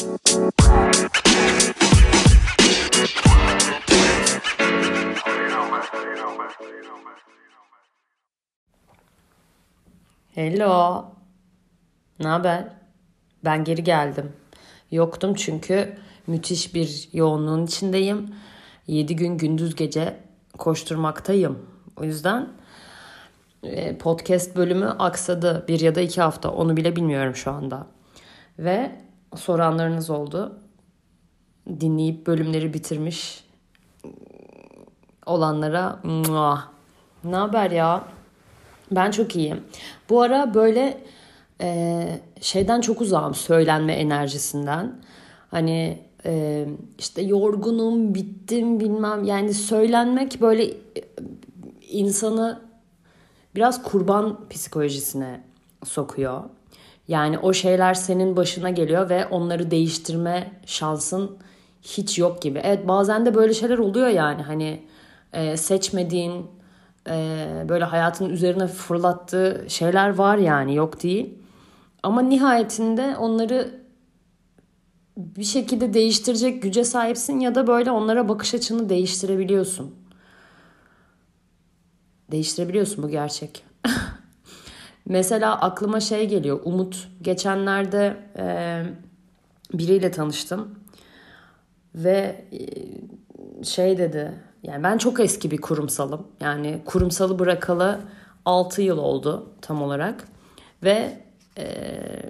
Hello. Ne haber? Ben geri geldim. Yoktum çünkü müthiş bir yoğunluğun içindeyim. 7 gün gündüz gece koşturmaktayım. O yüzden e, podcast bölümü aksadı. Bir ya da iki hafta. Onu bile bilmiyorum şu anda. Ve soranlarınız oldu. Dinleyip bölümleri bitirmiş olanlara ne haber ya? Ben çok iyiyim. Bu ara böyle e, şeyden çok uzağım söylenme enerjisinden. Hani e, işte yorgunum, bittim bilmem. Yani söylenmek böyle e, insanı biraz kurban psikolojisine sokuyor. Yani o şeyler senin başına geliyor ve onları değiştirme şansın hiç yok gibi. Evet bazen de böyle şeyler oluyor yani hani e, seçmediğin e, böyle hayatın üzerine fırlattığı şeyler var yani yok değil. Ama nihayetinde onları bir şekilde değiştirecek güce sahipsin ya da böyle onlara bakış açını değiştirebiliyorsun. Değiştirebiliyorsun bu gerçek. Mesela aklıma şey geliyor. Umut geçenlerde e, biriyle tanıştım ve e, şey dedi. Yani ben çok eski bir kurumsalım. Yani kurumsalı bırakalı 6 yıl oldu tam olarak. Ve e,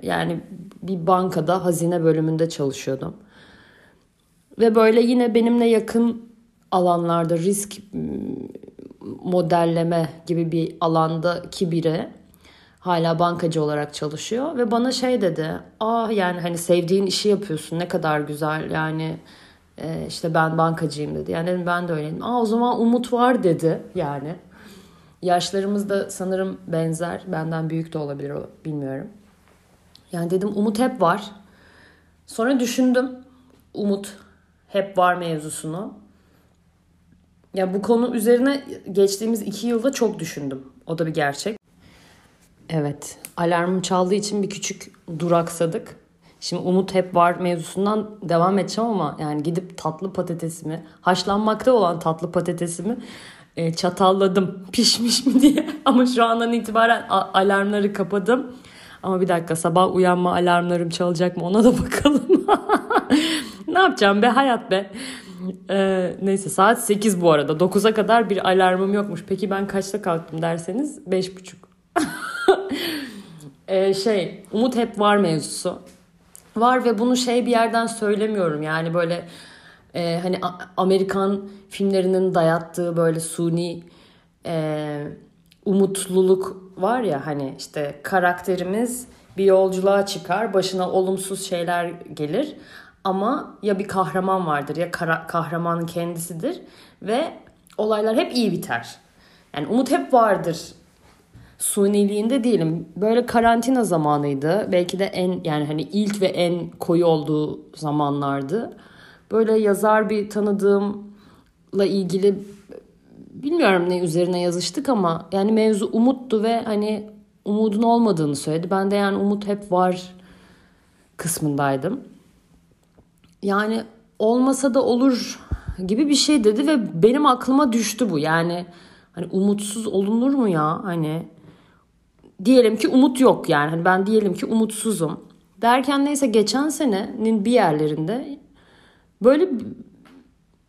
yani bir bankada hazine bölümünde çalışıyordum. Ve böyle yine benimle yakın alanlarda risk modelleme gibi bir alandaki biri hala bankacı olarak çalışıyor ve bana şey dedi. Ah yani hani sevdiğin işi yapıyorsun ne kadar güzel yani e, işte ben bankacıyım dedi. Yani dedim ben de öyleyim. Aa o zaman umut var dedi yani. Yaşlarımız da sanırım benzer. Benden büyük de olabilir bilmiyorum. Yani dedim umut hep var. Sonra düşündüm umut hep var mevzusunu. Ya bu konu üzerine geçtiğimiz iki yılda çok düşündüm. O da bir gerçek. Evet, alarmım çaldığı için bir küçük duraksadık. Şimdi umut hep var mevzusundan devam edeceğim ama yani gidip tatlı patatesimi, haşlanmakta olan tatlı patatesimi e, çatalladım pişmiş mi diye. Ama şu andan itibaren alarmları kapadım. Ama bir dakika sabah uyanma alarmlarım çalacak mı ona da bakalım. ne yapacağım be hayat be. Ee, neyse saat 8 bu arada. 9'a kadar bir alarmım yokmuş. Peki ben kaçta kalktım derseniz 5.30. ee, şey umut hep var mevzusu. Var ve bunu şey bir yerden söylemiyorum. Yani böyle e, hani Amerikan filmlerinin dayattığı böyle suni e, umutluluk var ya hani işte karakterimiz bir yolculuğa çıkar başına olumsuz şeyler gelir ama ya bir kahraman vardır ya kara, kahramanın kendisidir ve olaylar hep iyi biter. Yani umut hep vardır. Suniliğinde değilim. Böyle karantina zamanıydı. Belki de en yani hani ilk ve en koyu olduğu zamanlardı. Böyle yazar bir tanıdığımla ilgili bilmiyorum ne üzerine yazıştık ama yani mevzu umuttu ve hani umudun olmadığını söyledi. Ben de yani umut hep var kısmındaydım. Yani olmasa da olur gibi bir şey dedi ve benim aklıma düştü bu. Yani hani umutsuz olunur mu ya? Hani diyelim ki umut yok yani. Hani ben diyelim ki umutsuzum. Derken neyse geçen senenin bir yerlerinde böyle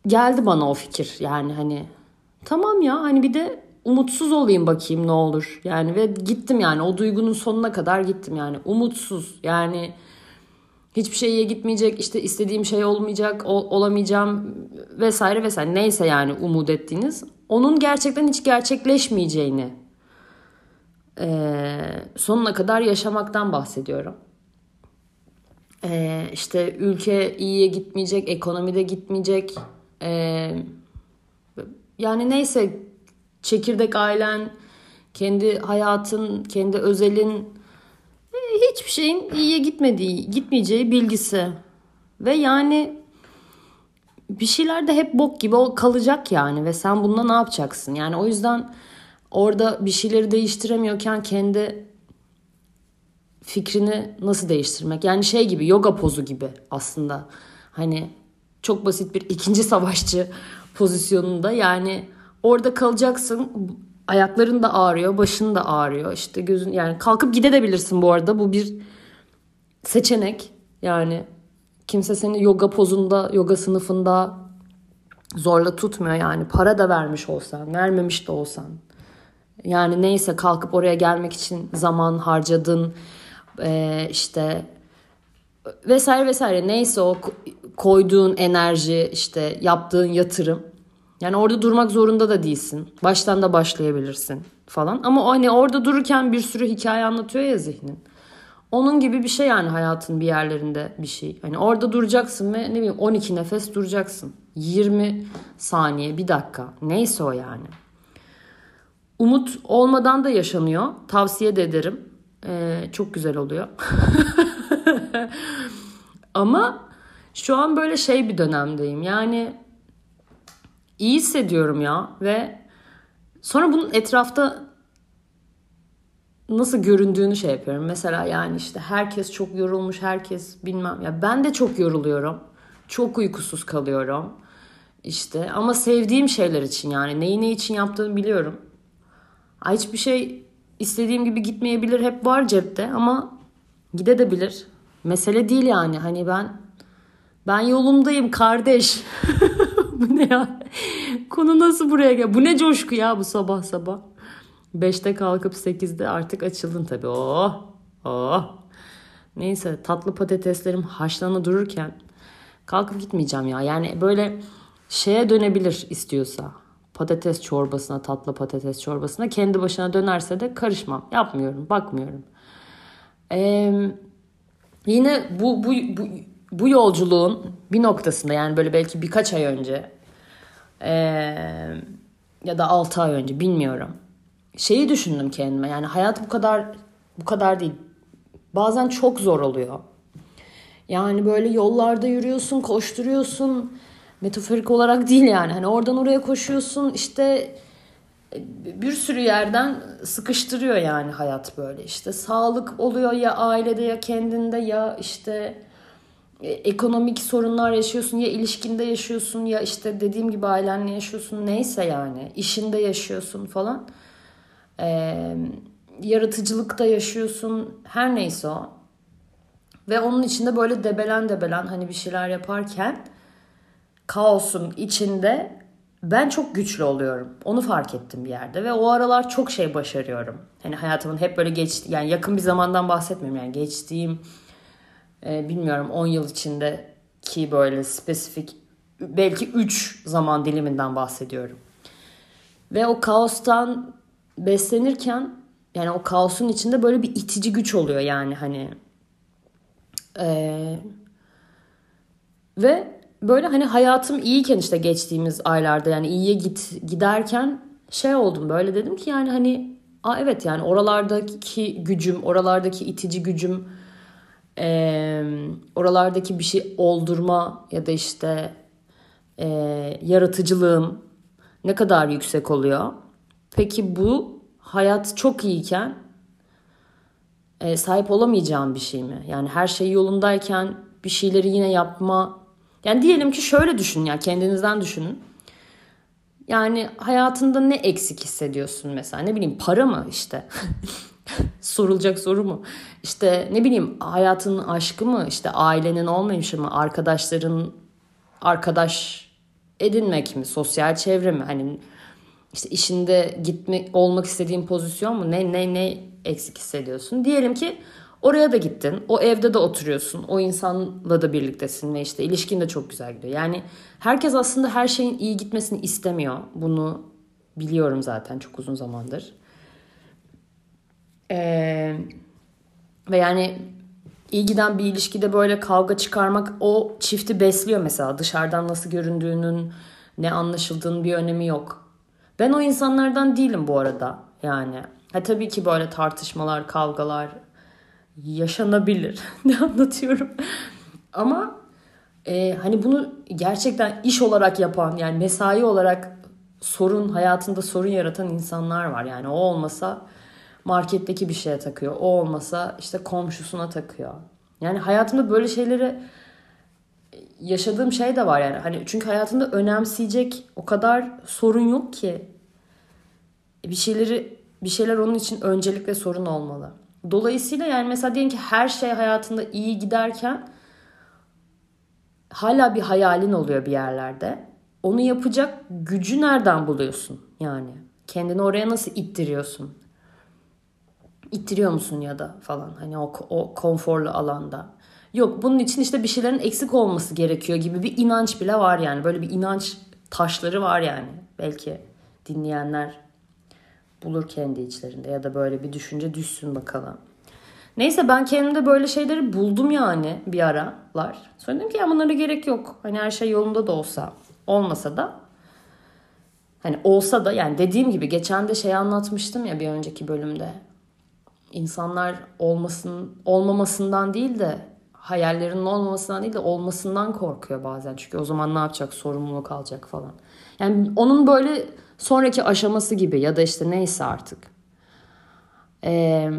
geldi bana o fikir. Yani hani tamam ya hani bir de umutsuz olayım bakayım ne olur. Yani ve gittim yani o duygunun sonuna kadar gittim yani umutsuz. Yani hiçbir şey iyi gitmeyecek işte istediğim şey olmayacak ol, olamayacağım vesaire vesaire neyse yani umut ettiğiniz onun gerçekten hiç gerçekleşmeyeceğini e, sonuna kadar yaşamaktan bahsediyorum. E, işte ülke iyiye gitmeyecek, ekonomide gitmeyecek. E, yani neyse çekirdek ailen, kendi hayatın, kendi özelin e, hiçbir şeyin iyiye gitmediği, gitmeyeceği bilgisi. Ve yani bir şeyler de hep bok gibi kalacak yani ve sen bununla ne yapacaksın? Yani o yüzden orada bir şeyleri değiştiremiyorken kendi fikrini nasıl değiştirmek? Yani şey gibi yoga pozu gibi aslında. Hani çok basit bir ikinci savaşçı pozisyonunda yani orada kalacaksın. Ayakların da ağrıyor, başın da ağrıyor. İşte gözün yani kalkıp gidebilirsin bu arada. Bu bir seçenek. Yani kimse seni yoga pozunda, yoga sınıfında zorla tutmuyor yani. Para da vermiş olsan, vermemiş de olsan. Yani neyse kalkıp oraya gelmek için zaman harcadın. Ee, işte vesaire vesaire neyse o koyduğun enerji işte yaptığın yatırım yani orada durmak zorunda da değilsin. Baştan da başlayabilirsin falan. Ama hani orada dururken bir sürü hikaye anlatıyor ya zihnin. Onun gibi bir şey yani hayatın bir yerlerinde bir şey. Hani orada duracaksın ve ne bileyim 12 nefes duracaksın. 20 saniye, bir dakika. Neyse o yani. Umut olmadan da yaşanıyor. Tavsiye de ederim. Ee, çok güzel oluyor. Ama şu an böyle şey bir dönemdeyim. Yani iyi hissediyorum ya ve sonra bunun etrafta nasıl göründüğünü şey yapıyorum. Mesela yani işte herkes çok yorulmuş, herkes bilmem ya ben de çok yoruluyorum. Çok uykusuz kalıyorum. İşte ama sevdiğim şeyler için yani neyi ne için yaptığımı biliyorum. Hiçbir şey istediğim gibi gitmeyebilir hep var cepte ama gidebilir. Mesele değil yani hani ben ben yolumdayım kardeş. bu ne ya? Konu nasıl buraya gel? Bu ne coşku ya bu sabah sabah. 5'te kalkıp 8'de artık açıldın tabii. Oh, oh. Neyse tatlı patateslerim haşlana dururken kalkıp gitmeyeceğim ya. Yani böyle şeye dönebilir istiyorsa. Patates çorbasına, tatlı patates çorbasına kendi başına dönerse de karışmam. Yapmıyorum, bakmıyorum. Ee, yine bu, bu, bu, bu yolculuğun bir noktasında yani böyle belki birkaç ay önce ee, ya da 6 ay önce bilmiyorum. Şeyi düşündüm kendime yani hayat bu kadar bu kadar değil. Bazen çok zor oluyor. Yani böyle yollarda yürüyorsun, koşturuyorsun. Metaforik olarak değil yani. Hani oradan oraya koşuyorsun. işte bir sürü yerden sıkıştırıyor yani hayat böyle. İşte sağlık oluyor ya ailede ya kendinde ya işte e, ekonomik sorunlar yaşıyorsun ya ilişkinde yaşıyorsun ya işte dediğim gibi ailenle yaşıyorsun neyse yani işinde yaşıyorsun falan. Ee, yaratıcılıkta yaşıyorsun her neyse o. Ve onun içinde böyle debelen debelen hani bir şeyler yaparken kaosun içinde ben çok güçlü oluyorum. Onu fark ettim bir yerde ve o aralar çok şey başarıyorum. Hani hayatımın hep böyle geç yani yakın bir zamandan bahsetmiyorum yani geçtiğim e, bilmiyorum 10 yıl içinde ki böyle spesifik belki 3 zaman diliminden bahsediyorum. Ve o kaostan beslenirken yani o kaosun içinde böyle bir itici güç oluyor yani hani ee, ve böyle hani hayatım iyiyken işte geçtiğimiz aylarda yani iyiye git giderken şey oldum böyle dedim ki yani hani Aa evet yani oralardaki gücüm, oralardaki itici gücüm, e, oralardaki bir şey oldurma ya da işte e, yaratıcılığım ne kadar yüksek oluyor. Peki bu hayat çok iyiyken e, sahip olamayacağım bir şey mi? Yani her şey yolundayken bir şeyleri yine yapma. Yani diyelim ki şöyle düşün ya kendinizden düşünün. Yani hayatında ne eksik hissediyorsun mesela? Ne bileyim para mı işte? Sorulacak soru mu? İşte ne bileyim hayatının aşkı mı? İşte ailenin olmayışı mı? Arkadaşların arkadaş edinmek mi? Sosyal çevre mi? Hani işte işinde gitmek olmak istediğin pozisyon mu? Ne ne ne eksik hissediyorsun? Diyelim ki oraya da gittin. O evde de oturuyorsun. O insanla da birliktesin ve işte ilişkin de çok güzel gidiyor. Yani herkes aslında her şeyin iyi gitmesini istemiyor. Bunu biliyorum zaten çok uzun zamandır. Ee, ve yani iyi giden bir ilişkide böyle kavga çıkarmak o çifti besliyor mesela. Dışarıdan nasıl göründüğünün, ne anlaşıldığının bir önemi yok. Ben o insanlardan değilim bu arada yani. Ha, tabii ki böyle tartışmalar, kavgalar yaşanabilir. ne anlatıyorum? Ama e, hani bunu gerçekten iş olarak yapan yani mesai olarak sorun hayatında sorun yaratan insanlar var. Yani o olmasa marketteki bir şeye takıyor. O olmasa işte komşusuna takıyor. Yani hayatımda böyle şeyleri yaşadığım şey de var yani. Hani çünkü hayatımda önemseyecek o kadar sorun yok ki. Bir şeyleri bir şeyler onun için öncelikle sorun olmalı. Dolayısıyla yani mesela diyelim ki her şey hayatında iyi giderken hala bir hayalin oluyor bir yerlerde. Onu yapacak gücü nereden buluyorsun yani? Kendini oraya nasıl ittiriyorsun? İttiriyor musun ya da falan hani o, o konforlu alanda. Yok bunun için işte bir şeylerin eksik olması gerekiyor gibi bir inanç bile var yani. Böyle bir inanç taşları var yani. Belki dinleyenler bulur kendi içlerinde ya da böyle bir düşünce düşsün bakalım. Neyse ben kendimde böyle şeyleri buldum yani bir aralar. Sonra dedim ki ya bunlara gerek yok. Hani her şey yolunda da olsa olmasa da hani olsa da yani dediğim gibi geçen de şey anlatmıştım ya bir önceki bölümde. İnsanlar olmasın olmamasından değil de hayallerinin olmamasından değil de olmasından korkuyor bazen. Çünkü o zaman ne yapacak? Sorumluluk alacak falan. Yani onun böyle sonraki aşaması gibi ya da işte neyse artık. Ee,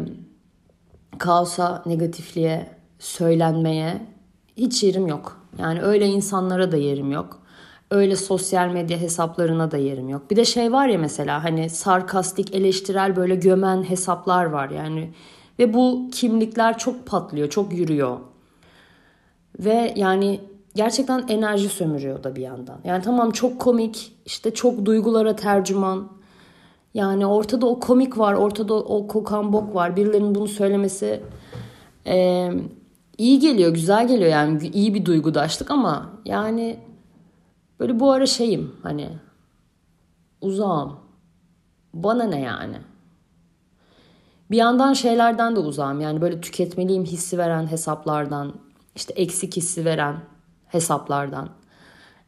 kaosa, negatifliğe, söylenmeye hiç yerim yok. Yani öyle insanlara da yerim yok. Öyle sosyal medya hesaplarına da yerim yok. Bir de şey var ya mesela hani sarkastik, eleştirel böyle gömen hesaplar var yani. Ve bu kimlikler çok patlıyor, çok yürüyor. Ve yani gerçekten enerji sömürüyor da bir yandan. Yani tamam çok komik, işte çok duygulara tercüman. Yani ortada o komik var, ortada o kokan bok var. Birilerinin bunu söylemesi e, iyi geliyor, güzel geliyor yani iyi bir duygudaşlık ama yani böyle bu ara şeyim hani uzağım. Bana ne yani? Bir yandan şeylerden de uzağım yani böyle tüketmeliyim hissi veren hesaplardan, işte eksik hissi veren hesaplardan.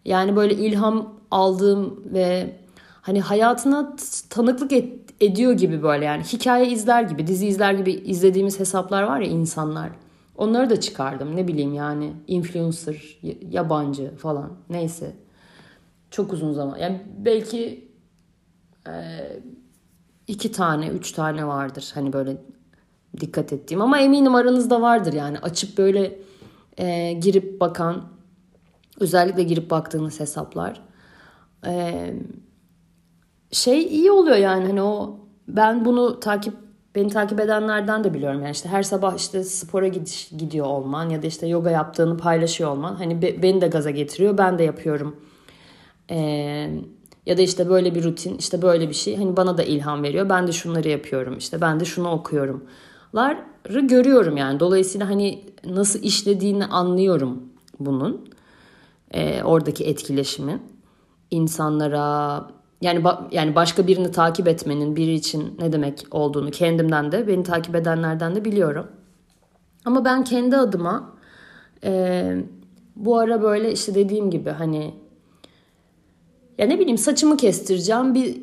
Yani böyle ilham aldığım ve hani hayatına tanıklık et, ediyor gibi böyle yani hikaye izler gibi, dizi izler gibi izlediğimiz hesaplar var ya insanlar. Onları da çıkardım ne bileyim yani influencer, yabancı falan neyse. Çok uzun zaman. Yani belki e, iki tane, üç tane vardır hani böyle dikkat ettiğim ama eminim aranızda vardır yani açıp böyle e, girip bakan özellikle girip baktığınız hesaplar. E, şey iyi oluyor yani hani o ben bunu takip beni takip edenlerden de biliyorum. Yani işte her sabah işte spora gidiş, gidiyor olman ya da işte yoga yaptığını paylaşıyor olman hani be, beni de gaza getiriyor ben de yapıyorum. Ee, ya da işte böyle bir rutin işte böyle bir şey hani bana da ilham veriyor. Ben de şunları yapıyorum işte ben de şunu okuyorum ları görüyorum yani. Dolayısıyla hani nasıl işlediğini anlıyorum bunun ee, oradaki etkileşimin insanlara yani yani başka birini takip etmenin biri için ne demek olduğunu kendimden de beni takip edenlerden de biliyorum. Ama ben kendi adıma e, bu ara böyle işte dediğim gibi hani ya ne bileyim saçımı kestireceğim bir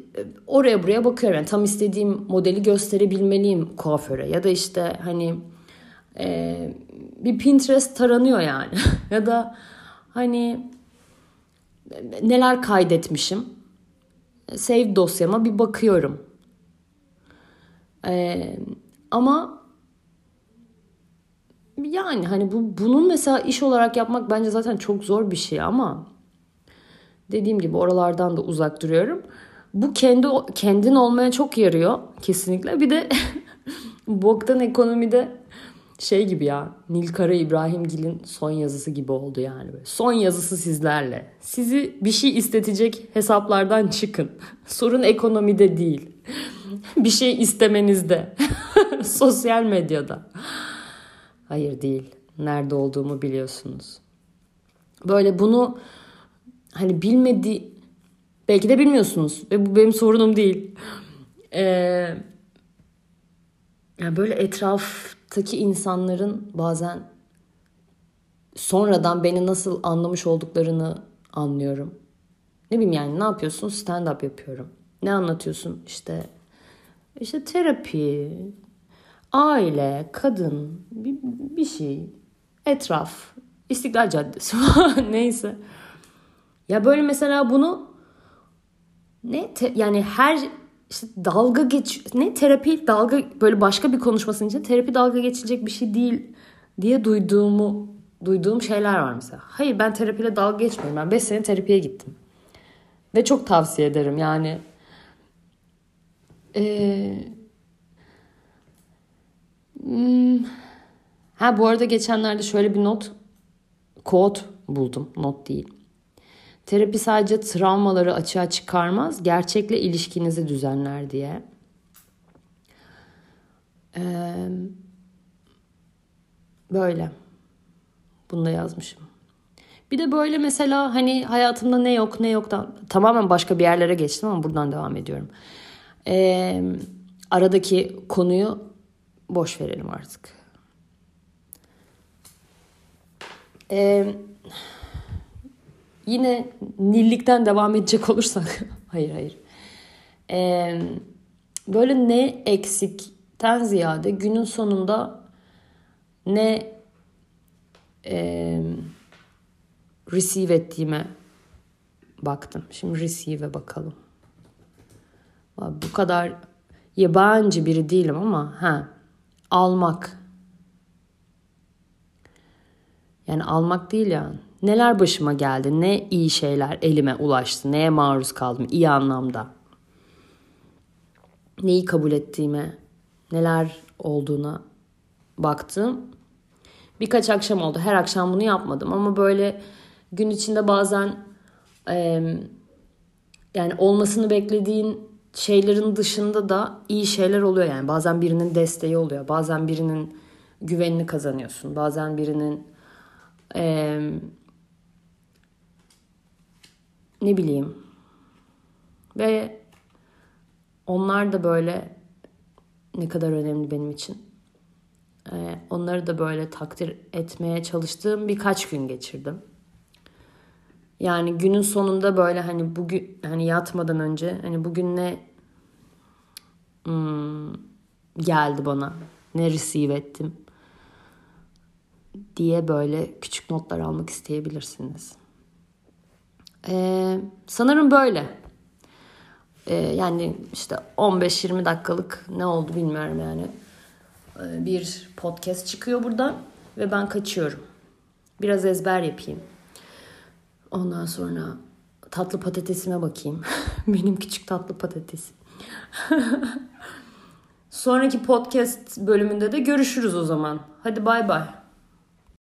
oraya buraya bakıyorum. Yani tam istediğim modeli gösterebilmeliyim kuaföre ya da işte hani e, bir Pinterest taranıyor yani ya da hani neler kaydetmişim save dosyama bir bakıyorum. Ee, ama yani hani bu bunun mesela iş olarak yapmak bence zaten çok zor bir şey ama dediğim gibi oralardan da uzak duruyorum. Bu kendi kendin olmaya çok yarıyor kesinlikle. Bir de boktan ekonomide şey gibi ya Nilkara İbrahimgil'in son yazısı gibi oldu yani. Son yazısı sizlerle. Sizi bir şey istetecek hesaplardan çıkın. Sorun ekonomide değil. bir şey istemenizde. Sosyal medyada. Hayır değil. Nerede olduğumu biliyorsunuz. Böyle bunu hani bilmedi belki de bilmiyorsunuz ve bu benim sorunum değil. Ee, yani böyle etraf Taki insanların bazen sonradan beni nasıl anlamış olduklarını anlıyorum. Ne bileyim yani ne yapıyorsun? Stand up yapıyorum. Ne anlatıyorsun? İşte işte terapi, aile, kadın, bir, bir şey, etraf, İstiklal Caddesi neyse. Ya böyle mesela bunu ne te, yani her işte dalga geç ne terapi dalga böyle başka bir konuşmasının için terapi dalga geçilecek bir şey değil diye duyduğumu duyduğum şeyler var mesela. Hayır ben terapiyle dalga geçmiyorum. Ben 5 sene terapiye gittim. Ve çok tavsiye ederim yani. Ee, hmm, ha bu arada geçenlerde şöyle bir not kod buldum. Not değil. Terapi sadece travmaları açığa çıkarmaz, gerçekle ilişkinizi düzenler diye. Ee, böyle. Bunu da yazmışım. Bir de böyle mesela hani hayatımda ne yok ne yoktan tamamen başka bir yerlere geçtim ama buradan devam ediyorum. Ee, aradaki konuyu boş verelim artık. Ee, yine nillikten devam edecek olursak hayır hayır. Ee, böyle ne eksikten ziyade günün sonunda ne e, receive ettiğime baktım. Şimdi receive'e bakalım. Bu kadar yabancı biri değilim ama ha almak. Yani almak değil yani. Neler başıma geldi, ne iyi şeyler elime ulaştı, neye maruz kaldım iyi anlamda. Neyi kabul ettiğime, neler olduğuna baktım. Birkaç akşam oldu. Her akşam bunu yapmadım ama böyle gün içinde bazen e, yani olmasını beklediğin şeylerin dışında da iyi şeyler oluyor yani. Bazen birinin desteği oluyor. Bazen birinin güvenini kazanıyorsun. Bazen birinin e, ne bileyim ve onlar da böyle ne kadar önemli benim için. Ee, onları da böyle takdir etmeye çalıştığım birkaç gün geçirdim. Yani günün sonunda böyle hani bugün hani yatmadan önce hani bugün ne hmm, geldi bana ne receive ettim diye böyle küçük notlar almak isteyebilirsiniz. Ee, sanırım böyle. Ee, yani işte 15-20 dakikalık ne oldu bilmiyorum yani. Ee, bir podcast çıkıyor buradan ve ben kaçıyorum. Biraz ezber yapayım. Ondan sonra tatlı patatesime bakayım. Benim küçük tatlı patatesim. Sonraki podcast bölümünde de görüşürüz o zaman. Hadi bay bay.